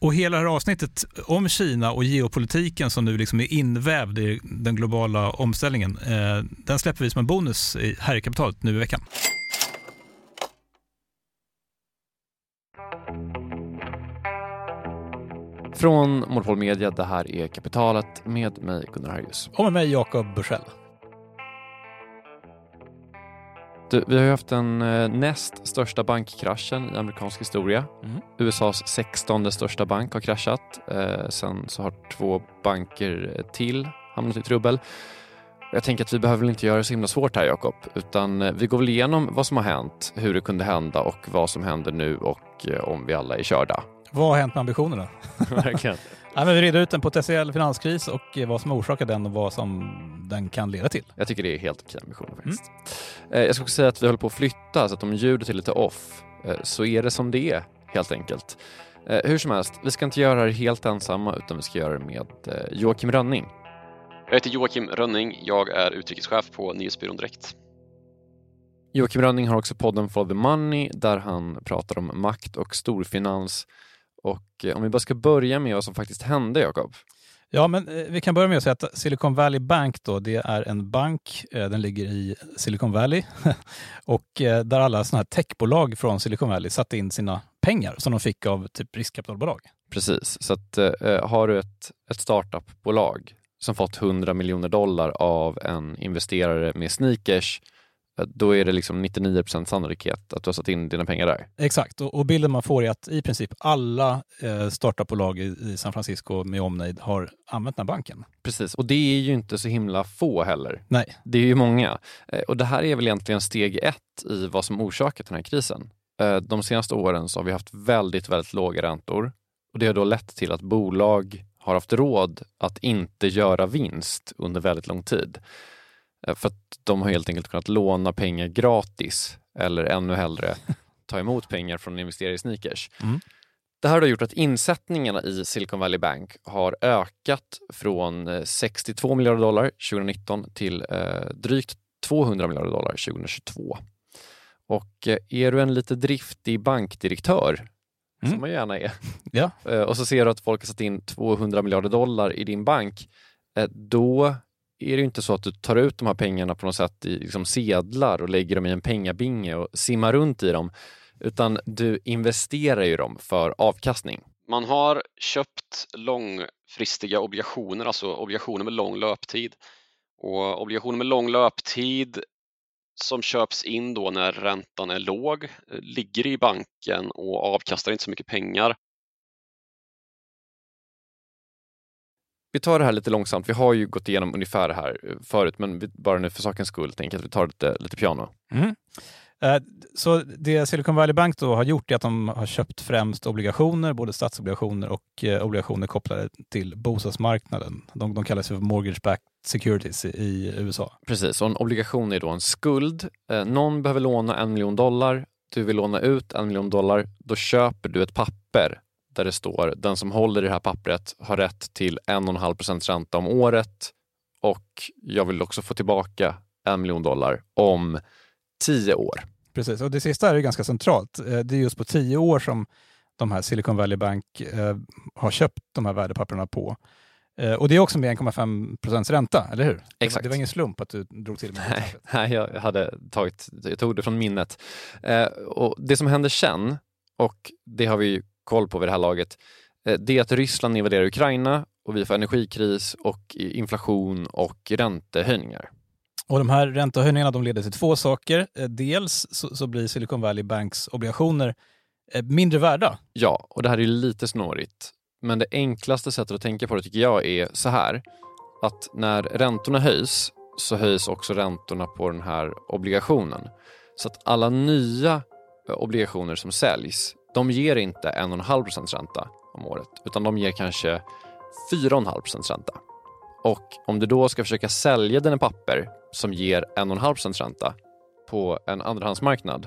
Och hela det här avsnittet om Kina och geopolitiken som nu liksom är invävd i den globala omställningen, eh, den släpper vi som en bonus här i kapitalet nu i veckan. Från Monopol Media, det här är Kapitalet med mig Gunnar Harjus. Och med mig Jakob Bursell. Du, vi har ju haft den eh, näst största bankkraschen i amerikansk historia. Mm. USAs 16 största bank har kraschat. Eh, sen så har två banker till hamnat i trubbel. Jag tänker att vi behöver väl inte göra det så himla svårt här Jakob, utan eh, vi går väl igenom vad som har hänt, hur det kunde hända och vad som händer nu och eh, om vi alla är körda. Vad har hänt med ambitionerna? Verkligen. Ja, men vi reder ut en potentiell finanskris och vad som orsakar den och vad som den kan leda till. Jag tycker det är helt okej ambitioner faktiskt. Mm. Jag ska också säga att vi håller på att flytta så att om ljudet är lite off eh, så är det som det är helt enkelt. Eh, hur som helst, vi ska inte göra det helt ensamma utan vi ska göra det med Joakim Rönning. Jag heter Joakim Rönning. Jag är utrikeschef på Nyhetsbyrån Direkt. Joakim Rönning har också podden For the Money där han pratar om makt och storfinans och eh, om vi bara ska börja med vad som faktiskt hände, Jakob. Ja, men eh, vi kan börja med att säga att Silicon Valley Bank då, det är en bank, eh, den ligger i Silicon Valley och där alla sådana här techbolag från Silicon Valley satte in sina pengar som de fick av typ riskkapitalbolag. Precis, så att, eh, har du ett, ett startupbolag som fått 100 miljoner dollar av en investerare med sneakers då är det liksom 99% sannolikhet att du har satt in dina pengar där. Exakt, och, och bilden man får är att i princip alla eh, startupbolag i, i San Francisco med omnejd har använt den här banken. Precis, och det är ju inte så himla få heller. Nej. Det är ju många. Eh, och det här är väl egentligen steg ett i vad som orsakat den här krisen. Eh, de senaste åren så har vi haft väldigt, väldigt låga räntor och det har då lett till att bolag har haft råd att inte göra vinst under väldigt lång tid. Eh, för att de har helt enkelt kunnat låna pengar gratis eller ännu hellre ta emot pengar från investerare i sneakers. Mm. Det här har gjort att insättningarna i Silicon Valley Bank har ökat från 62 eh, miljarder dollar 2019 till eh, drygt 200 miljarder dollar 2022. Och eh, är du en lite driftig bankdirektör, mm. som man gärna är, ja. och så ser du att folk har satt in 200 miljarder dollar i din bank, då är det inte så att du tar ut de här pengarna på något sätt i liksom sedlar och lägger dem i en pengabinge och simmar runt i dem, utan du investerar ju dem för avkastning. Man har köpt långfristiga obligationer, alltså obligationer med lång löptid. Och obligationer med lång löptid som köps in då när räntan är låg, eh, ligger i banken och avkastar inte så mycket pengar. Vi tar det här lite långsamt. Vi har ju gått igenom ungefär det här eh, förut, men vi, bara nu för sakens skull tänker jag att vi tar lite, lite piano. Mm. Eh, så det Silicon Valley Bank då har gjort är att de har köpt främst obligationer, både statsobligationer och eh, obligationer kopplade till bostadsmarknaden. De, de kallas för mortgage-backed securities i, i, USA. Precis, och en obligation är då en skuld. Eh, någon behöver låna en miljon dollar. Du vill låna ut en miljon dollar. Då köper du ett papper där det står den som håller i det här pappret har rätt till 1,5 procents ränta om året och jag vill också få tillbaka en miljon dollar om tio år. Precis, och det sista är ju ganska centralt. Eh, det är just på tio år som de här Silicon Valley Bank eh, har köpt de här värdepapperna på. Eh, och det är också med 1,5 procents ränta, eller hur? Exakt. Det, det var ingen slump att du drog till med Nej, nej jag, hade tagit, jag tog det från minnet. Och det som händer sen, och det har vi koll på vid det här laget, eh, det är att Ryssland invaderar Ukraina och vi får energikris och inflation och räntehöjningar. Och de här räntehöjningarna de leder till två saker. Eh, dels så, så blir Silicon Valley Banks obligationer eh, mindre värda. Ja, och det här är lite snårigt. Men det enklaste sättet att tänka på det tycker jag är så här. Att när räntorna höjs så höjs också räntorna på den här obligationen. Så att alla nya obligationer som säljs, de ger inte 1,5 ränta om året, utan de ger kanske 4,5 ränta. Och om du då ska försöka sälja dina papper som ger 1,5 ränta på en andrahandsmarknad,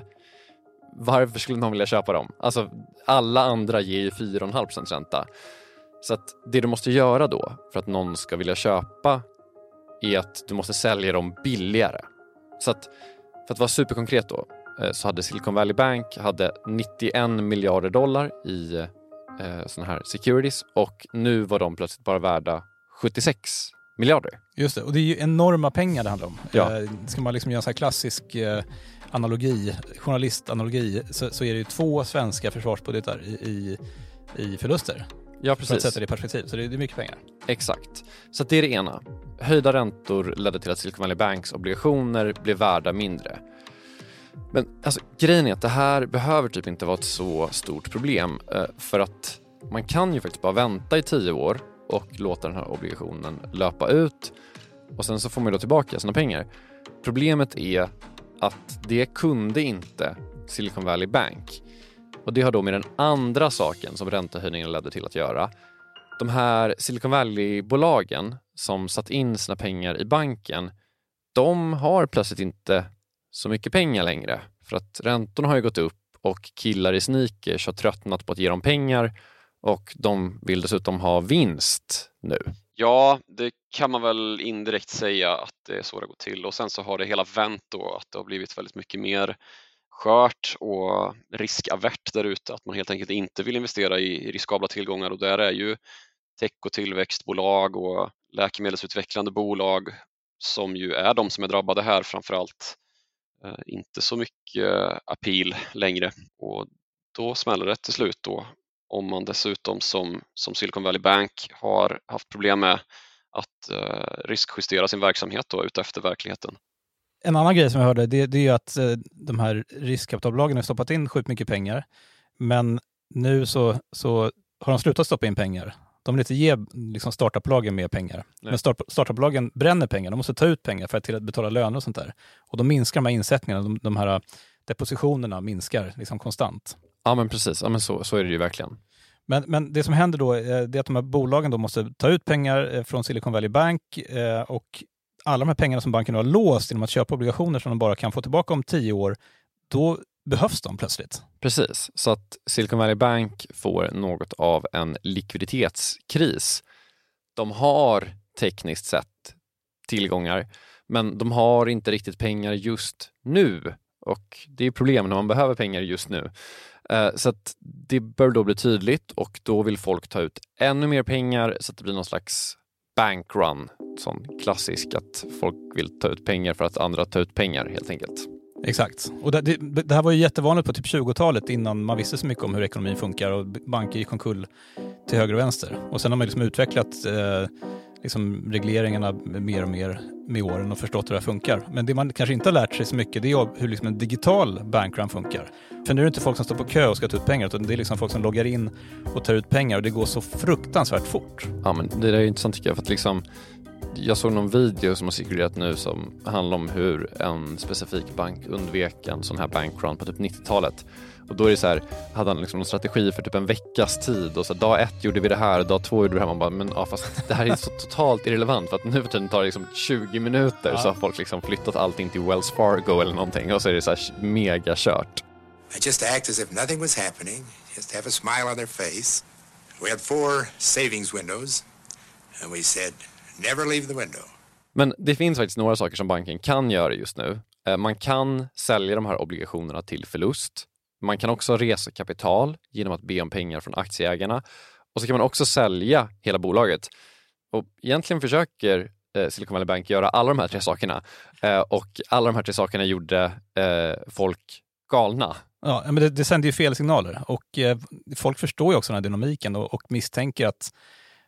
varför skulle någon vilja köpa dem? Alltså, alla andra ger ju 4,5 ränta. Så att det du måste göra då för att någon ska vilja köpa är att du måste sälja dem billigare. Så att, för att vara superkonkret då, så hade Silicon Valley Bank hade 91 miljarder dollar i eh, sådana här securities och nu var de plötsligt bara värda 76 miljarder. Just det, och det är ju enorma pengar det handlar om. Ja. Eh, ska man liksom göra en sån här klassisk eh, analogi, journalistanalogi, så, så är det ju två svenska försvarsbudgetar i, i, i förluster. Ja, För att precis. sätta det i perspektiv, så det, det är mycket pengar. Exakt. Så det är det ena. Höjda räntor ledde till att Silicon Valley Banks obligationer blev värda mindre. Men alltså, grejen är att det här behöver typ inte vara ett så stort problem eh, för att man kan ju faktiskt bara vänta i tio år och låta den här obligationen löpa ut och sen så får man då tillbaka sina pengar. Problemet är att det kunde inte Silicon Valley Bank. Och det har då med den andra saken som räntehöjningen ledde till att göra. De här Silicon Valley-bolagen som satt in sina pengar i banken, de har plötsligt inte så mycket pengar längre. För att räntorna har ju gått upp och killar i sneakers har tröttnat på att ge dem pengar och de vill dessutom ha vinst nu. Ja, det kan man väl indirekt säga att det är så det går till och sen så har det hela vänt då att det har blivit väldigt mycket mer skört och riskavert där ute, att man helt enkelt inte vill investera i riskabla tillgångar och där är ju tech och tillväxtbolag och läkemedelsutvecklande bolag som ju är de som är drabbade här framför allt. Eh, inte så mycket appeal längre och då smäller det till slut då om man dessutom som, som Silicon Valley Bank har haft problem med att eh, riskjustera sin verksamhet då utefter verkligheten. En annan grej som jag hörde, det, det är ju att eh, de här riskkapitalbolagen har stoppat in sjukt mycket pengar. Men nu så, så har de slutat stoppa in pengar. De vill inte ge liksom, startupbolagen mer pengar. Nej. Men start, startupbolagen bränner pengar. De måste ta ut pengar för att till att betala löner och sånt där. Och då minskar de här insättningarna, de, de här depositionerna minskar liksom konstant. Ja men precis, ja, men så, så är det ju verkligen. Men, men det som händer då eh, är att de här bolagen då måste ta ut pengar eh, från Silicon Valley Bank eh, och alla de här pengarna som banken har låst genom att köpa obligationer som de bara kan få tillbaka om tio år, då behövs de plötsligt. Precis, så att Silicon Valley Bank får något av en likviditetskris. De har tekniskt sett tillgångar, men de har inte riktigt pengar just nu. Och det är problem när man behöver pengar just nu. Eh, så att det bör då bli tydligt och då vill folk ta ut ännu mer pengar så att det blir någon slags bankrun. Sån klassisk att folk vill ta ut pengar för att andra tar ut pengar helt enkelt. Exakt. Och det, det, det här var ju jättevanligt på typ 20-talet innan man visste så mycket om hur ekonomin funkar och banker gick omkull till höger och vänster. Och sen har man liksom utvecklat eh, liksom regleringarna mer och mer med åren och förstått hur det här funkar. Men det man kanske inte har lärt sig så mycket det är hur liksom en digital bankrun funkar. För nu är det inte folk som står på kö och ska ta ut pengar utan det är liksom folk som loggar in och tar ut pengar och det går så fruktansvärt fort. Ja, men det där är intressant tycker jag för att liksom jag såg någon video som har cirkulerat nu som handlar om hur en specifik bank undvek en sån här bankrun på typ 90-talet. Och då är det så här, hade han liksom en strategi för typ en veckas tid och så dag ett gjorde vi det här, dag två gjorde vi det här. Man bara, men ja, fast det här är så totalt irrelevant för att nu för tiden tar det liksom 20 minuter ja. så har folk liksom flyttat allting till Wells Fargo eller någonting och så är det så här mega kört. I just act as if nothing was happening, just have a smile on their face. We had four savings windows and we said never leave the window. Men det finns faktiskt några saker som banken kan göra just nu. Eh, man kan sälja de här obligationerna till förlust. Man kan också resa kapital genom att be om pengar från aktieägarna och så kan man också sälja hela bolaget. Och egentligen försöker eh, Silicon Valley Bank göra alla de här tre sakerna eh, och alla de här tre sakerna gjorde folk galna. Ja, men det, det sänder ju fel signaler och folk förstår ju också den här dynamiken och, och misstänker att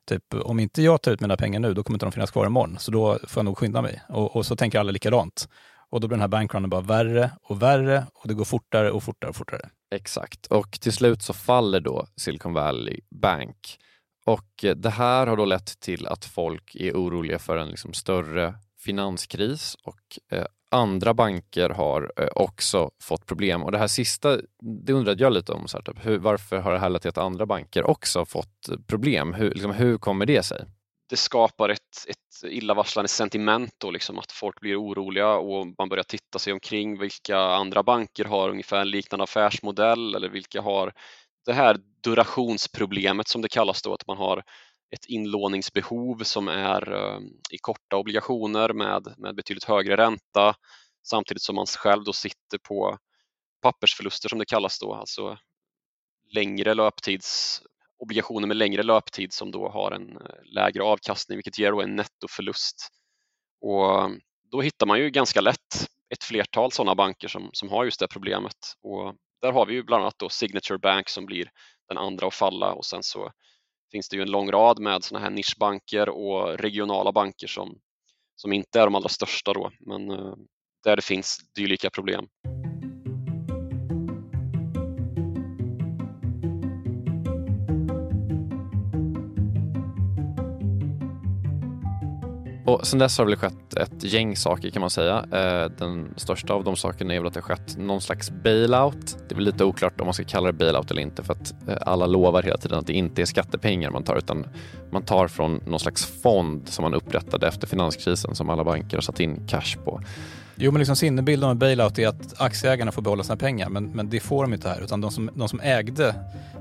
typ, om inte jag tar ut mina pengar nu, då kommer inte de finnas kvar imorgon. Så då får jag nog skynda mig. Och, och så tänker alla likadant. Och då blir den här bankrunnen bara värre och värre och det går fortare och fortare och fortare. Exakt, och till slut så faller då Silicon Valley Bank. Och eh, det här har då lett till att folk är oroliga för en liksom större finanskris och eh, andra banker har eh, också fått problem. Och det här sista, det undrade jag lite om. Så här, typ, hur, varför har det här lett till att andra banker också fått eh, problem? Hur, liksom, hur kommer det sig? det skapar ett, ett illavarslande sentiment då, liksom att folk blir oroliga och man börjar titta sig omkring vilka andra banker har ungefär en liknande affärsmodell eller vilka har det här durationsproblemet som det kallas då, att man har ett inlåningsbehov som är eh, i korta obligationer med, med betydligt högre ränta samtidigt som man själv då sitter på pappersförluster som det kallas då, alltså längre löptids obligationer med längre löptid som då har en eh, lägre avkastning vilket ger en nettoförlust. Och då hittar man ju ganska lätt ett flertal sådana banker som, som har just det problemet. Och där har vi ju bland annat då Signature Bank som blir den andra att falla och sen så finns det ju en lång rad med sådana här nischbanker och regionala banker som, som inte är de allra största då, men eh, där det finns dylika problem. Och sen dess har det väl skett ett gäng saker kan man säga. Eh, den största av de sakerna är väl att det har skett någon slags bailout. Det är väl lite oklart om man ska kalla det bailout eller inte för att eh, alla lovar hela tiden att det inte är skattepengar man tar utan man tar från någon slags fond som man upprättade efter finanskrisen som alla banker har satt in cash på. Jo, men liksom sinnebilden med bailout är att aktieägarna får behålla sina pengar, men, men det får de inte här. Utan de som, de som ägde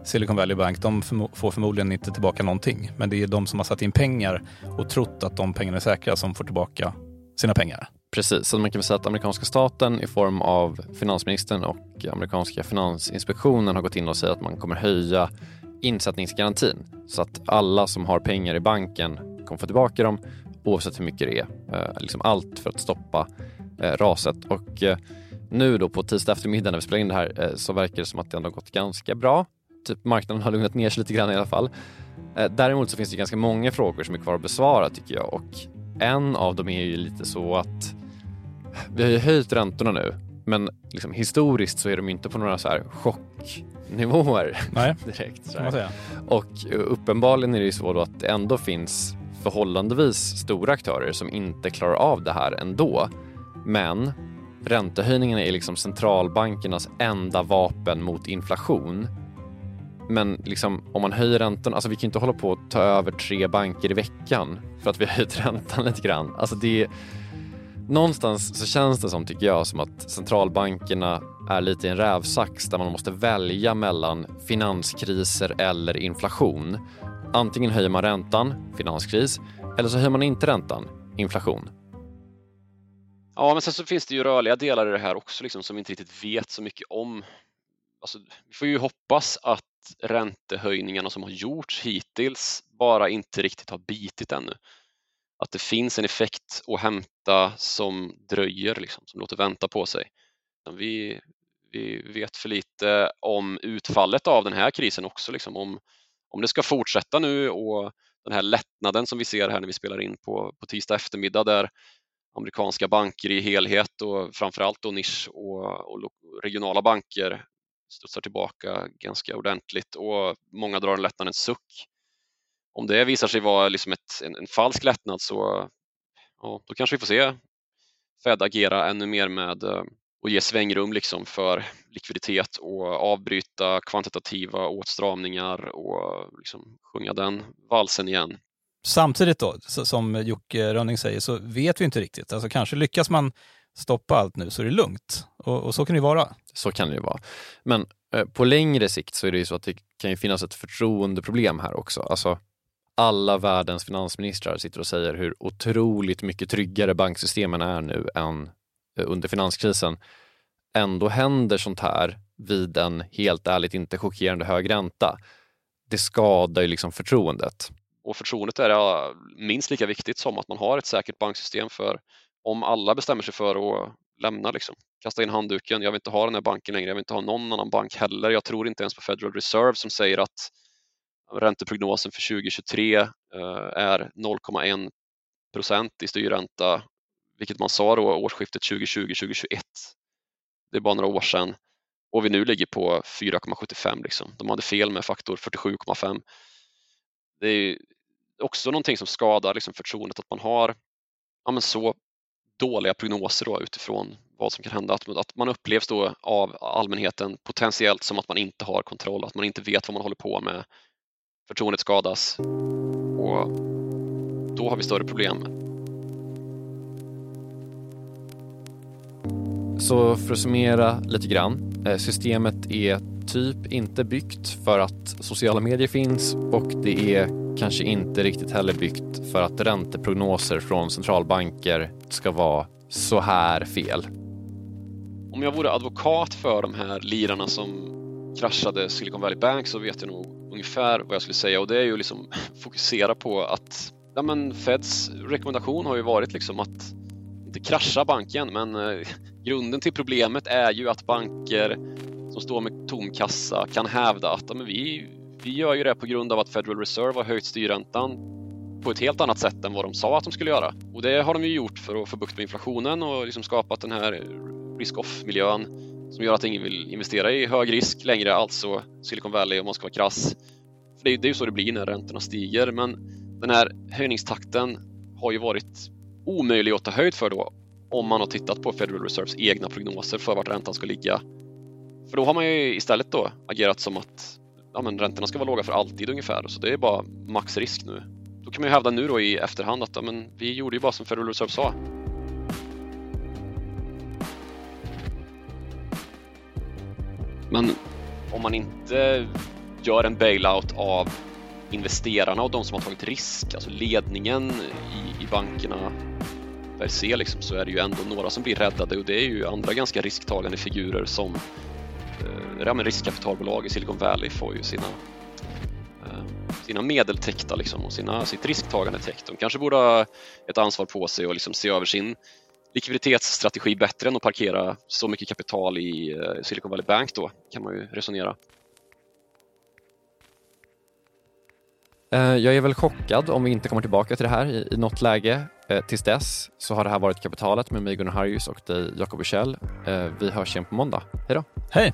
Silicon Valley Bank, de förmo får förmodligen inte tillbaka någonting. Men det är de som har satt in pengar och trott att de pengarna är säkra som får tillbaka sina pengar. Precis, så man kan väl säga att amerikanska staten i form av finansministern och amerikanska finansinspektionen har gått in och säger att man kommer höja insättningsgarantin så att alla som har pengar i banken kommer få tillbaka dem oavsett hur mycket det är. Eh, liksom allt för att stoppa raset. Och eh, nu då på tisdag eftermiddag när vi spelar in det här eh, så verkar det som att det ändå gått ganska bra. Typ marknaden har lugnat ner sig lite grann i alla fall. Eh, däremot så finns det ganska många frågor som är kvar att besvara tycker jag och en av dem är ju lite så att vi har ju höjt räntorna nu men liksom, historiskt så är de inte på några så här chocknivåer Nej, direkt. Så här. Och uppenbarligen är det ju så då att det ändå finns förhållandevis stora aktörer som inte klarar av det här ändå. Men räntehöjningen är liksom centralbankernas enda vapen mot inflation. Men liksom, om man höjer räntan, alltså vi kan inte hålla på att ta över tre banker i veckan för att vi har höjt räntan lite grann. Alltså det är, någonstans så känns det som, tycker jag, som att centralbankerna är lite i en rävsax där man måste välja mellan finanskriser eller inflation. Antingen höjer man räntan, finanskris, eller så höjer man inte räntan, inflation. Ja, men sen så finns det ju rörliga delar i det här också liksom, som vi inte riktigt vet så mycket om. Alltså, vi får ju hoppas att räntehöjningarna som har gjorts hittills bara inte riktigt har bitit ännu. Att det finns en effekt att hämta som dröjer, liksom, som låter vänta på sig. Vi, vi vet för lite om utfallet av den här krisen också, liksom, om, om det ska fortsätta nu och den här lättnaden som vi ser här när vi spelar in på, på tisdag eftermiddag där amerikanska banker i helhet och framförallt då nisch och, och regionala banker studsar tillbaka ganska ordentligt och många drar en lättnadens suck. Om det visar sig vara liksom ett, en, en falsk lättnad så ja, då kanske vi får se Fed agera ännu mer med och ge svängrum liksom för likviditet och avbryta kvantitativa åtstramningar och liksom sjunga den valsen igen. Samtidigt då, som Jocke Rönning säger, så vet vi inte riktigt. Alltså kanske lyckas man stoppa allt nu så är det lugnt. Och, och så kan det ju vara. Så kan det ju vara. Men eh, på längre sikt så är det ju så att det kan ju finnas ett förtroendeproblem här också. Alltså, alla världens finansministrar sitter och säger hur otroligt mycket tryggare banksystemen är nu än eh, under finanskrisen. Ändå händer sånt här vid en helt ärligt inte chockerande hög ränta. Det skadar ju liksom förtroendet. Och förtroendet är minst lika viktigt som att man har ett säkert banksystem för om alla bestämmer sig för att lämna, liksom, kasta in handduken, jag vill inte ha den här banken längre, jag vill inte ha någon annan bank heller. Jag tror inte ens på Federal Reserve som säger att ränteprognosen för 2023 eh, är 0,1 procent i styrränta, vilket man sa då årsskiftet 2020-2021. Det är bara några år sedan och vi nu ligger på 4,75. Liksom. De hade fel med faktor 47,5. Det är också någonting som skadar liksom, förtroendet att man har ja, men så dåliga prognoser då, utifrån vad som kan hända. Att, att man upplevs då av allmänheten potentiellt som att man inte har kontroll, att man inte vet vad man håller på med. Förtroendet skadas och då har vi större problem. Så för att summera lite grann. Eh, systemet är typ inte byggt för att sociala medier finns och det är kanske inte riktigt heller byggt för att ränteprognoser från centralbanker ska vara så här fel. Om jag vore advokat för de här lirarna som kraschade Silicon Valley Bank så vet jag nog ungefär vad jag skulle säga och det är ju liksom fokusera på att ja, men Feds rekommendation har ju varit liksom att inte krascha banken men eh, grunden till problemet är ju att banker som står med tom kassa kan hävda att ja, men vi, vi gör ju det på grund av att Federal Reserve har höjt styrräntan på ett helt annat sätt än vad de sa att de skulle göra. Och det har de ju gjort för att få bukt med inflationen och liksom skapat den här risk-off-miljön som gör att ingen vill investera i hög risk längre, alltså Silicon Valley om man ska vara krass. För det, är, det är ju så det blir när räntorna stiger, men den här höjningstakten har ju varit omöjlig att ta höjd för då om man har tittat på Federal Reserves egna prognoser för vart räntan ska ligga. För då har man ju istället då agerat som att ja, men räntorna ska vara låga för alltid ungefär, så det är bara maxrisk nu. Då kan man ju hävda nu då i efterhand att ja, men vi gjorde ju bara som Federal Reserve sa. Men om man inte gör en bailout av investerarna och de som har tagit risk, alltså ledningen i, i bankerna per se, liksom, så är det ju ändå några som blir räddade och det är ju andra ganska risktagande figurer som Eh, ja, men riskkapitalbolag i Silicon Valley får ju sina, eh, sina medel täckta liksom, och sina, sitt risktagande täckt. De kanske borde ha ett ansvar på sig och liksom se över sin likviditetsstrategi bättre än att parkera så mycket kapital i eh, Silicon Valley Bank då, kan man ju resonera. Eh, jag är väl chockad om vi inte kommer tillbaka till det här i, i något läge. Eh, tills dess så har det här varit Kapitalet med mig Gunnar Harjus och dig Jakob Bursell. Eh, vi hörs igen på måndag. Hej då! Hej!